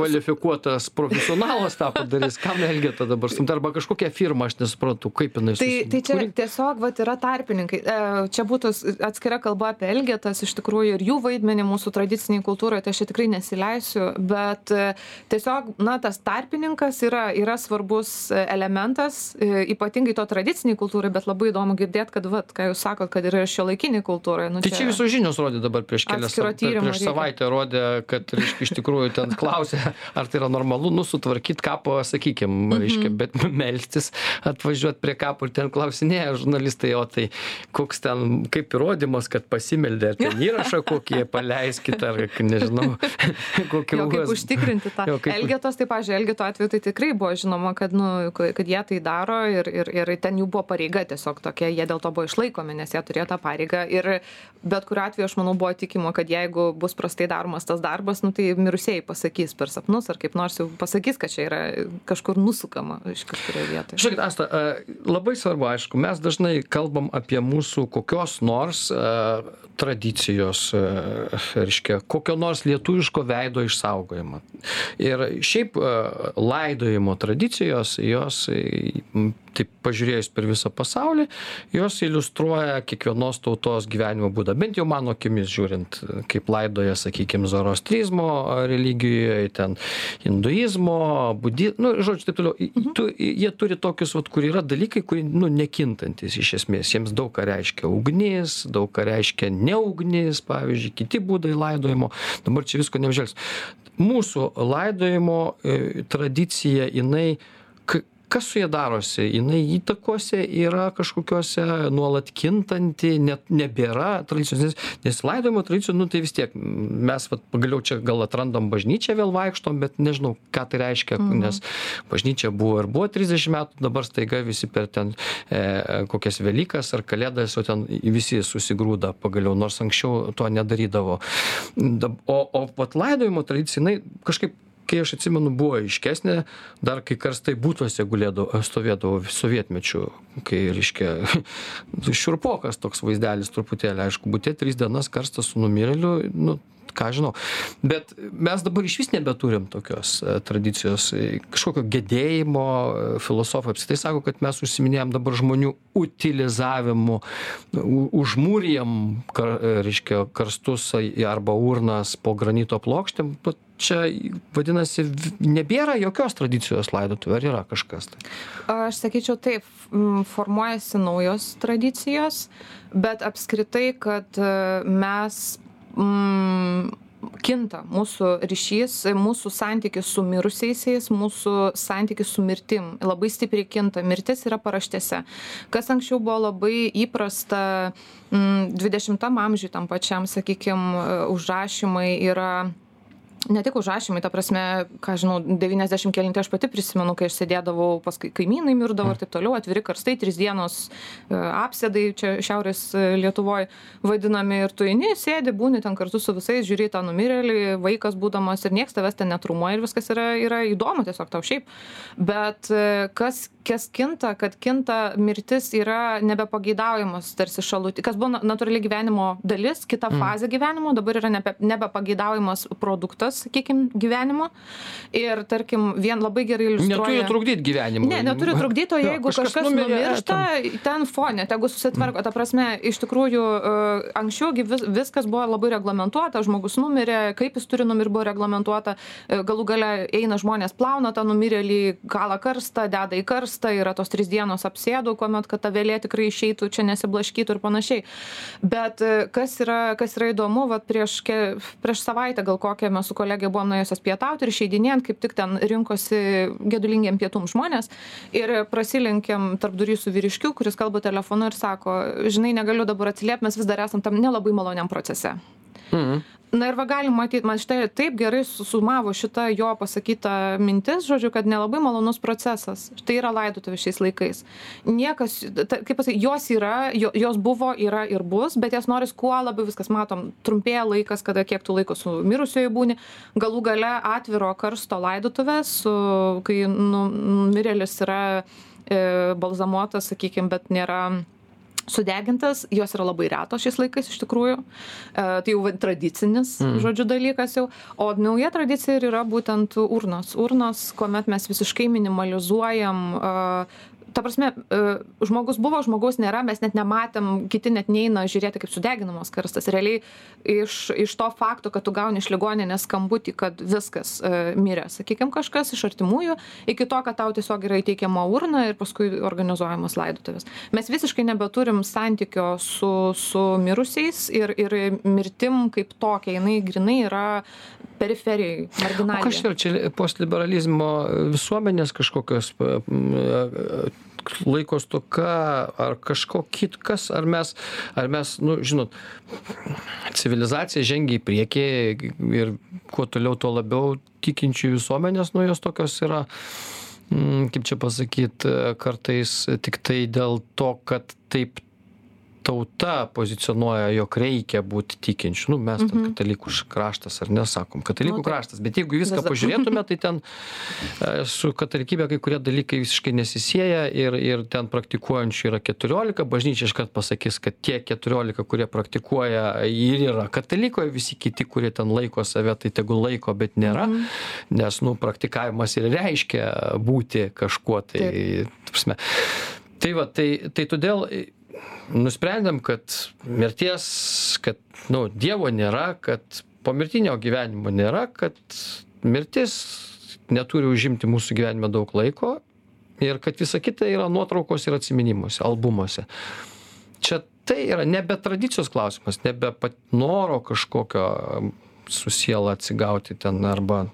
kvalifikuotas profesionalas tą padarys. Kam elgeta dabar stumt arba kažkokia firma aš nesuprantu kaip jinai Tai, tai čia tiesiog vat, yra tarpininkai. E, Čia būtų atskira kalba apie Elgetas iš tikrųjų ir jų vaidmenį mūsų tradiciniai kultūroje, tai aš čia tikrai nesileisiu, bet e, tiesiog, na, tas tarpininkas yra, yra svarbus e, elementas, e, ypatingai to tradiciniai kultūrai, bet labai įdomu girdėti, kad, vat, ką jūs sakot, kad yra ir šio laikiniai kultūrai. Nu, Tai čia visos žinios rodė dabar prieš kelias tyrimo prieš savaitę rodė, kad reiškia, iš tikrųjų ten klausė, ar tai yra normalu, nu, sutvarkyti kapą, sakykim, Mhm. reiškia, bet *laughs* melstis, atvažiuoti prie kapo ir ten klausinėja žurnalistai, o tai koks ten, kaip įrodymas, kad pasimeldė, ar ten *laughs* įrašą kokį paleiskit, ar nežinau, *laughs* kokį Jo, kaip užtikrinti tą. Kaip- Elgetos, tai, pažiūrėjau, Elgeto atveju tai tikrai buvo žinoma, kad, nu, kad jie tai daro ir, ir, ir ten jų buvo pareiga tiesiog tokia, jie dėl to buvo išlaikomi, nes jie turėjo tą pareigą. Ir bet kuriuo atveju, aš manau, buvo tikima, kad jeigu bus prastai daromas tas darbas, nu, tai mirusieji pasakys per sapnus ar kaip nors jau pasakys, kad čia yra kažkur nusukama iš kažkurioje vietoje. Žiūrėkit, Asta, labai svarbu, aišku, mes dažnai kalbam apie mūsų kokios nors tradicijos, reiškia, kokio nors lietuviško veido išsaugojimą. Ir šiaip laidojimo tradicijos, jos, taip pažiūrėjus per visą pasaulį, jos iliustruoja kiekvienos tautos gyvenimo būdą. Bent jau mano akimis žiūrint, kaip laidoja, sakykime, zoroastrizmo religijoje, ten hinduizmo, budizmo, nu, žodžiu, taip toliau. Mhm. Tu, jie turi tokius, vat, kur yra dalykai, kurie, nu, nekintantis iš esmės. Jiems daug ką reiškia ugnis, daug ką reiškia neugnis, pavyzdžiui, kiti būdai laidojimo. Dabar čia visko neapžvelgs. Mūsų laidojimo e, tradicija, jinai, kas su ja darosi? Jinai įtakose yra kažkokiose nuolat kintanti net nebėra tradicijos nes laidojimo tradicijų nu tai vis tiek mes vat pagaliau čia gal atrandam bažnyčią vėl vaikštom bet nežinau ką tai reiškia nes bažnyčia buvo ir buvo trisdešim metų dabar staiga visi per ten e, kokias velykas ar kalėdas jau ten visi susigrūda pagaliau nors anksčiau to nedarydavo. O o vat laidojimo tradicija jinai kažkaip kai aš atsimenu buvo aiškesnė dar kai karstai butuose gulėdavo stovėdavo sovietmečiu kai reiškia *laughs* šiurpokas toks vaizdelis truputėlį aišku bute tris dienas karstas su numirėliu nu ką žinau. Bet mes dabar išvis nebeturim tokios e, tradicijos e, kažkokio gedėjimo e, filosofai apskritai sako kad mes užsiiminėjam dabar žmonių utilizavimu u- užmūrijam kar reiškia karstus arba urnas po granito plokštėm. Čia vadinasi nebėra jokios tradicijos laidotuvių ar yra kažkas tai? Aš sakyčiau taip, formuojasi naujos tradicijos, bet apskritai, kad mes mm, kinta mūsų ryšys mūsų santykis su mirusiaisiais mūsų santykis su mirtim. Labai stipriai kinta. Mirtis yra paraštėse. Kas anksčiau buvo labai įprasta mm, dvidešimtam amžiuj tam pačiam sakykim užrašymai yra ne tik užrašymai ta prasme ką žinau devyniasdešim kelinti aš pati prisimenu kai aš sėdėdavau pas kai kaimynai mirdavo ir taip toliau atviri karstai trys dienos e, apsėdai čia šiaurės e, lietuvoj vadinami ir tu eini sėdi būni ten kartu su visais žiūri į tą numirėlį vaikas būdamas ir nieks tavęs ten netraumuoja ir viskas yra yra įdomu tiesiog tau šiaip. Bet e, kas kas kinta kad kinta mirtis yra nebepageidaujamas tarsi šaluti kas buvo natūrali gyvenimo dalis kita Mm. fazė gyvenimo dabar yra nebe nebepageidaujamas produktas sakykim gyvenimo ir tarkim vien labai gerai Neturi iliustruoja trukdyti gyvenimui. Ne, neturi trukdyti, o jeigu kažkas, kažkas numirė, numiršta, ten- fone, tegu susitvarko. Ta prasme, iš tikrųjų, e, anksčiau gi vis, viskas buvo labai reglamentuota, žmogus numirė, kaip jis turi numirti buvo reglamentuota, E, galų gale eina žmonės, plauna tą numirėlį, kalą karstą, deda į karstą, yra tos trys dienos apsėdų, kuomet, kad ta vėlė tikrai išeitų, čia nesiblaškytų ir panašiai. Bet e, kas yra, kas yra įdomu, vat prieš, ke, prieš savaitę gal kokią mes su kolegė buvom nuėjusios pietauti ir išeidinėjant, kaip tik ten rinkosi gedulingiam pietum žmonės ir prasilenkėm tarp durų su vyriškiu, kuris kalba telefonu ir sako, žinai, negaliu dabar atsiliepti, mes vis dar esam tam nelabai maloniam procese. Mhm. Na ir va galim matyti, man štai taip gerai susumavo šitą jo pasakytą mintis, žodžiu, kad nelabai malonus procesas. Tai yra laidotuvė šiais laikais. Niekas, ta, kaip pasakyti, jos yra, jo, jos buvo, yra ir bus, bet jas noris kuo labiau viskas matom. Trumpėja laikas, kada kiek tu laiko su mirusioju būni, galų gale atviro karsto laidotuvės, su, kai nu, numirėlis yra e, balzamuotas, sakykime, bet nėra sudegintas, jos yra labai retos šiais laikais iš tikrųjų. E, tai jau tradicinis, mm. žodžiu, dalykas jau. O nauja tradicija yra būtent urnos. Urnos, kuomet mes visiškai minimalizuojam e, ta prasme, e, žmogus buvo, žmogaus nėra, mes net nematėm, kiti net neina žiūrėti, kaip sudeginamos karstas. Realiai iš, iš to fakto, kad tu gauni iš ligoninės skambutį, kad viskas e, mirė, sakykime, kažkas iš artimųjų, iki to, kad tau tiesiog yra įteikiama urna ir paskui organizuojamas laidotuvės. Mes visiškai nebeturim santykio su, su mirusiais ir, ir mirtim kaip tokia, jinai grinai yra periferijai, O marginaliai. kas čia, čia postliberalizmo visuomenės kažkokios laiko stoka ar kažko kitkas, ar mes, ar mes, nu, žinot, civilizacija žengia į priekį ir kuo toliau, tuo labiau tikinčių visuomenės, nu, jos tokios yra, mm, kaip čia pasakyti, kartais tik tai dėl to, kad taip tauta pozicionuoja, jog reikia būti tikinčių. Nu, mes ten katalikų š- kraštas, ar nesakom, katalikų Mhm. Nu, kraštas, bet jeigu viską Vis dar. pažiūrėtume, tai ten e, su katalikybė kai kurie dalykai visiškai nesisėja ir, ir ten praktikuojančių yra 14, bažnyčia iškart pasakys, kad tie 14, kurie praktikuoja ir yra katalikai, visi kiti, kurie ten laiko save, tai tegul laiko, bet nėra, Mhm. nes, nu, praktikavimas ir reiškia būti kažkuo. Tai, ta prasme, tai va, tai, tai todėl nusprendėm, kad mirties, kad, nu, Dievo nėra, kad pomirtinio gyvenimo nėra, kad mirtis neturi užimti mūsų gyvenime daug laiko ir kad visa kita yra nuotraukos ir atsiminimuose, albumuose. Čia tai yra nebe tradicijos klausimas, nebe pat noro kažkokio su siela atsigauti ten arba,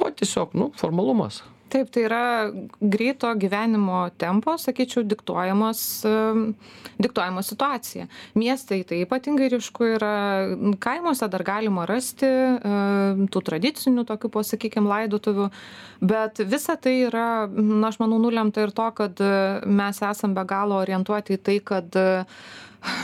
o tiesiog, nu, formalumas. Taip, tai yra greito gyvenimo tempo, sakyčiau, diktuojamos, em, diktuojamos situacija. Miestai tai ypatingai ryšku yra, kaimuose dar galima rasti tų tradicinių tokių, pasakykime, laidotuvių, bet visa tai yra, na, aš manau, nulemta ir to, kad mes esam be galo orientuoti į tai, kad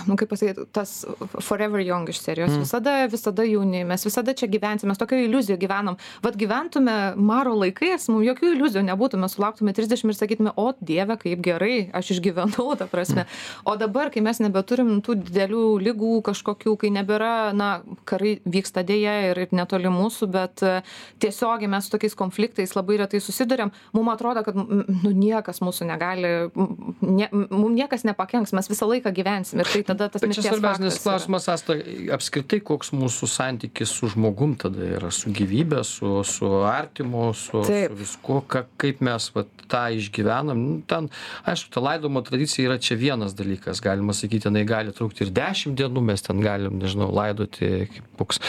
nu kaip pasakyti, tas Forever Young iš serijos. Mm. Visada, visada jauni, mes visada čia gyvensime, mes tokio iliuzijų gyvenam. Vad gyventume maro laikais, mums jokių iliuzijų nebūtų, mes sulauktume 30 ir sakytume, o Dieve, kaip gerai, aš išgyvenau, ta prasme. O dabar, kai mes nebeturim tų didelių lygų kažkokių, kai nebėra, na, karai vyksta dėja ir, ir netoli mūsų, bet e, tiesiogiai mes su tokiais konfliktais labai retai susidurėm, mums atrodo, kad nu, niekas mūsų negali, m, nie, mums niekas nepakenks, mes visą laiką gyvensim. Ir tai tada tas mirties svarbesnis faktas yra. klausimas, Asta, apskritai, koks mūsų santykis su žmogum tada yra, su gyvybė, su, su artimu, su, Taip. su viskuo, ka, kaip mes vat, tą išgyvenam. Nu, Ten, aišku, ta laidomo tradicija yra čia vienas dalykas, galima sakyti, jinai gali trukti ir dešimt dienų, mes ten galim, nežinau, laidoti, kaip koks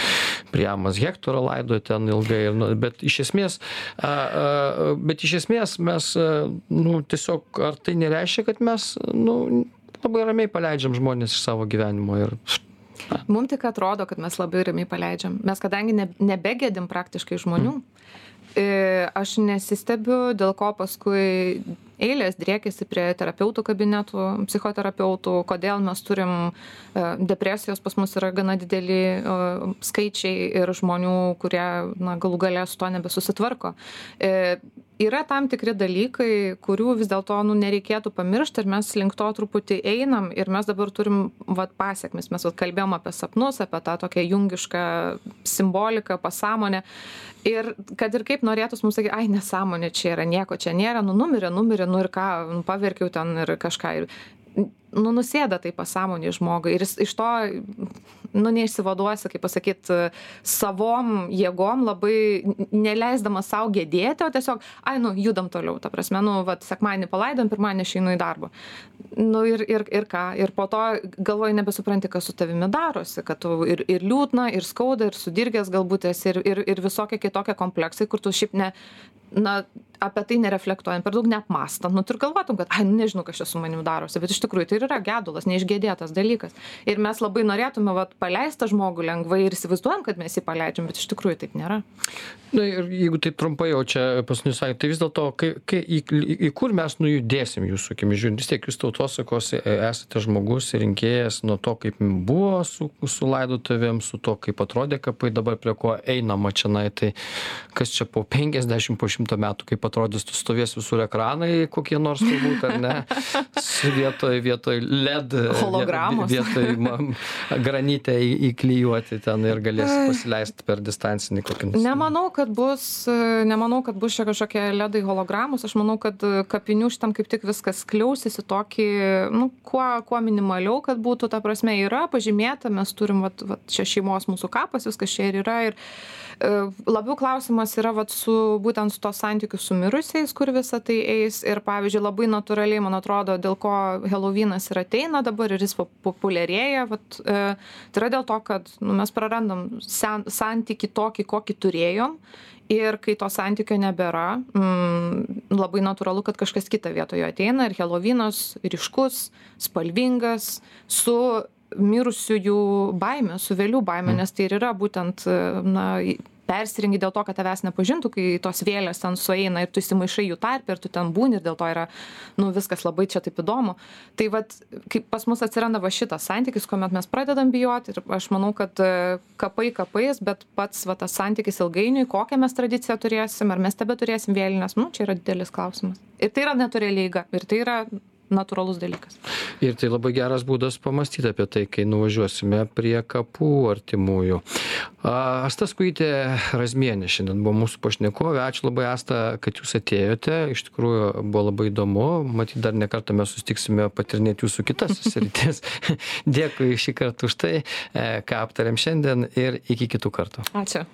Priamas Hektorą laidoja ten ilgai, ir, nu, bet iš esmės, a, a, bet iš esmės mes, a, nu, tiesiog, ar tai nereiškia, kad mes, nu, labai ramiai paleidžiam žmonės iš savo gyvenimo ir Mums tik atrodo, kad mes labai ramiai paleidžiam. Mes kadangi ne, nebegėdim praktiškai žmonių, e, aš nesistebiu, dėl ko paskui eilės driekėsi prie terapeutų kabinetų, psichoterapeutų, kodėl mes turim e, depresijos, pas mus yra gana dideli e, skaičiai ir žmonių, kurie na, galų galę su to nebesusitvarko. Yra tam tikri dalykai, kurių vis dėlto nu, nereikėtų pamiršti ir mes link to truputį einam ir mes dabar turim vat, pasiekmes. Mes vat, kalbėjom apie sapnus, apie tą tokią jungišką simboliką, pasąmonę. Ir kad ir kaip norėtųs mums sakyti, ai nesąmonė čia yra, nieko čia nėra, nu numirė, numirė, nu ir ką, nu, paverkiau ten ir kažką. Ir, nu nusėda tai pasąmonė žmogui ir jis iš to nu neišsivaduosi kaip pasakyt savom jėgom labai neleisdamas sau gedėti o tiesiog ai nu judam toliau ta prasme nu vat sekmadienį palaidojom pirmadienį aš einu į darbą. Nu ir ir ir ką ir po to galvoji nebesupranti kas su tavimi darosi kad tu ir ir liūdna ir skauda ir sudirgęs galbūt esi ir ir ir visokie kitokie kompleksai kur tu šiaip ne na apie tai nereflektuojant per daug neapmąstant nu ir galvotum kad ai nu nežinau kas čia su manim darosi bet iš tikrųjų tai ir yra gedulas neišgedėtas dalykas. Ir mes labai norėtume vat paleist tą žmogų lengvai ir įsivaizduojam kad mes jį paleidžiam bet iš tikrųjų taip nėra. Na ir jeigu taip trumpai jau čia paskutinis sakė, tai vis dėlto, kai, kai, į, į, į kur mes nujudėsim jūsų akimis? Žiūrint, vis tiek jūs tautosakos e, esate žmogus ir rinkėjas nuo to, kaip buvo su, su laidotuvėm, su to, kaip atrodė kapai, dabar prie ko einama čia, na, tai kas čia po 50, po 100 metų, kaip atrodys, tu stovės visur ekranai, kokie nors turbūt, ar ne, *laughs* su vietoj, vietoj LED, Hologramos. vietoj man, granitę į- įklijuoti ten ir galės pasileisti per distancinį kokį nors. nemanau kad bus e, nemanau kad bus čia kažkokie ledai hologramos aš manau kad e, kapinių šitam kaip tik viskas skliausis į tokį nu kuo kuo minimaliau kad būtų ta prasme yra pažymėta mes turim vat vat čia šeimos mūsų kapas viskas čia ir yra ir e, labiau klausimas yra vat su būtent su tuo santykiu su mirusiais kur visa tai eis ir pavyzdžiui labai natūraliai man atrodo dėl ko helovynas ir ateina dabar ir jis po- populiarėja vat e, tai yra dėl to kad nu mes prarandam sen santykį tokį kokį turėjom ir kai to santykio nebėra mm, labai natūralu kad kažkas kita vietoj jo ateina ir helovynas ryškus spalvingas su mirusiųjų baime su vėlių baime nes tai ir yra būtent e, na persirengi dėl to kad tavęs nepažintų kai tos vėlės ten sueina ir tu įsimaišai jų tarpe ir tu ten būni ir dėl to yra nu viskas labai čia taip įdomu. Tai vat kai pas mus atsiranda va šitas santykis kuomet mes pradedam bijoti ir aš manau kad e, kapai kapais bet pats va tas santykis ilgainiui kokią mes tradiciją turėsim ar mes tebeturėsim vėlines nu čia yra didelis klausimas. Ir tai yra natūrali eiga ir tai yra natūralus dalykas Ir tai labai geras būdas pamastyti apie tai, kai nuvažiuosime prie kapų artimųjų. A, Asta Skuitė Razmienė šiandien buvo mūsų pašnekovė. Ačiū labai, Asta, kad jūs atėjote. Iš tikrųjų buvo labai įdomu. Matyt, dar nekartą mes sustiksime patirinėti jūsų kitas *laughs* sritis. Dėkui šį kartą už tai, e, ką aptarėm šiandien ir iki kitų kartų. ačiū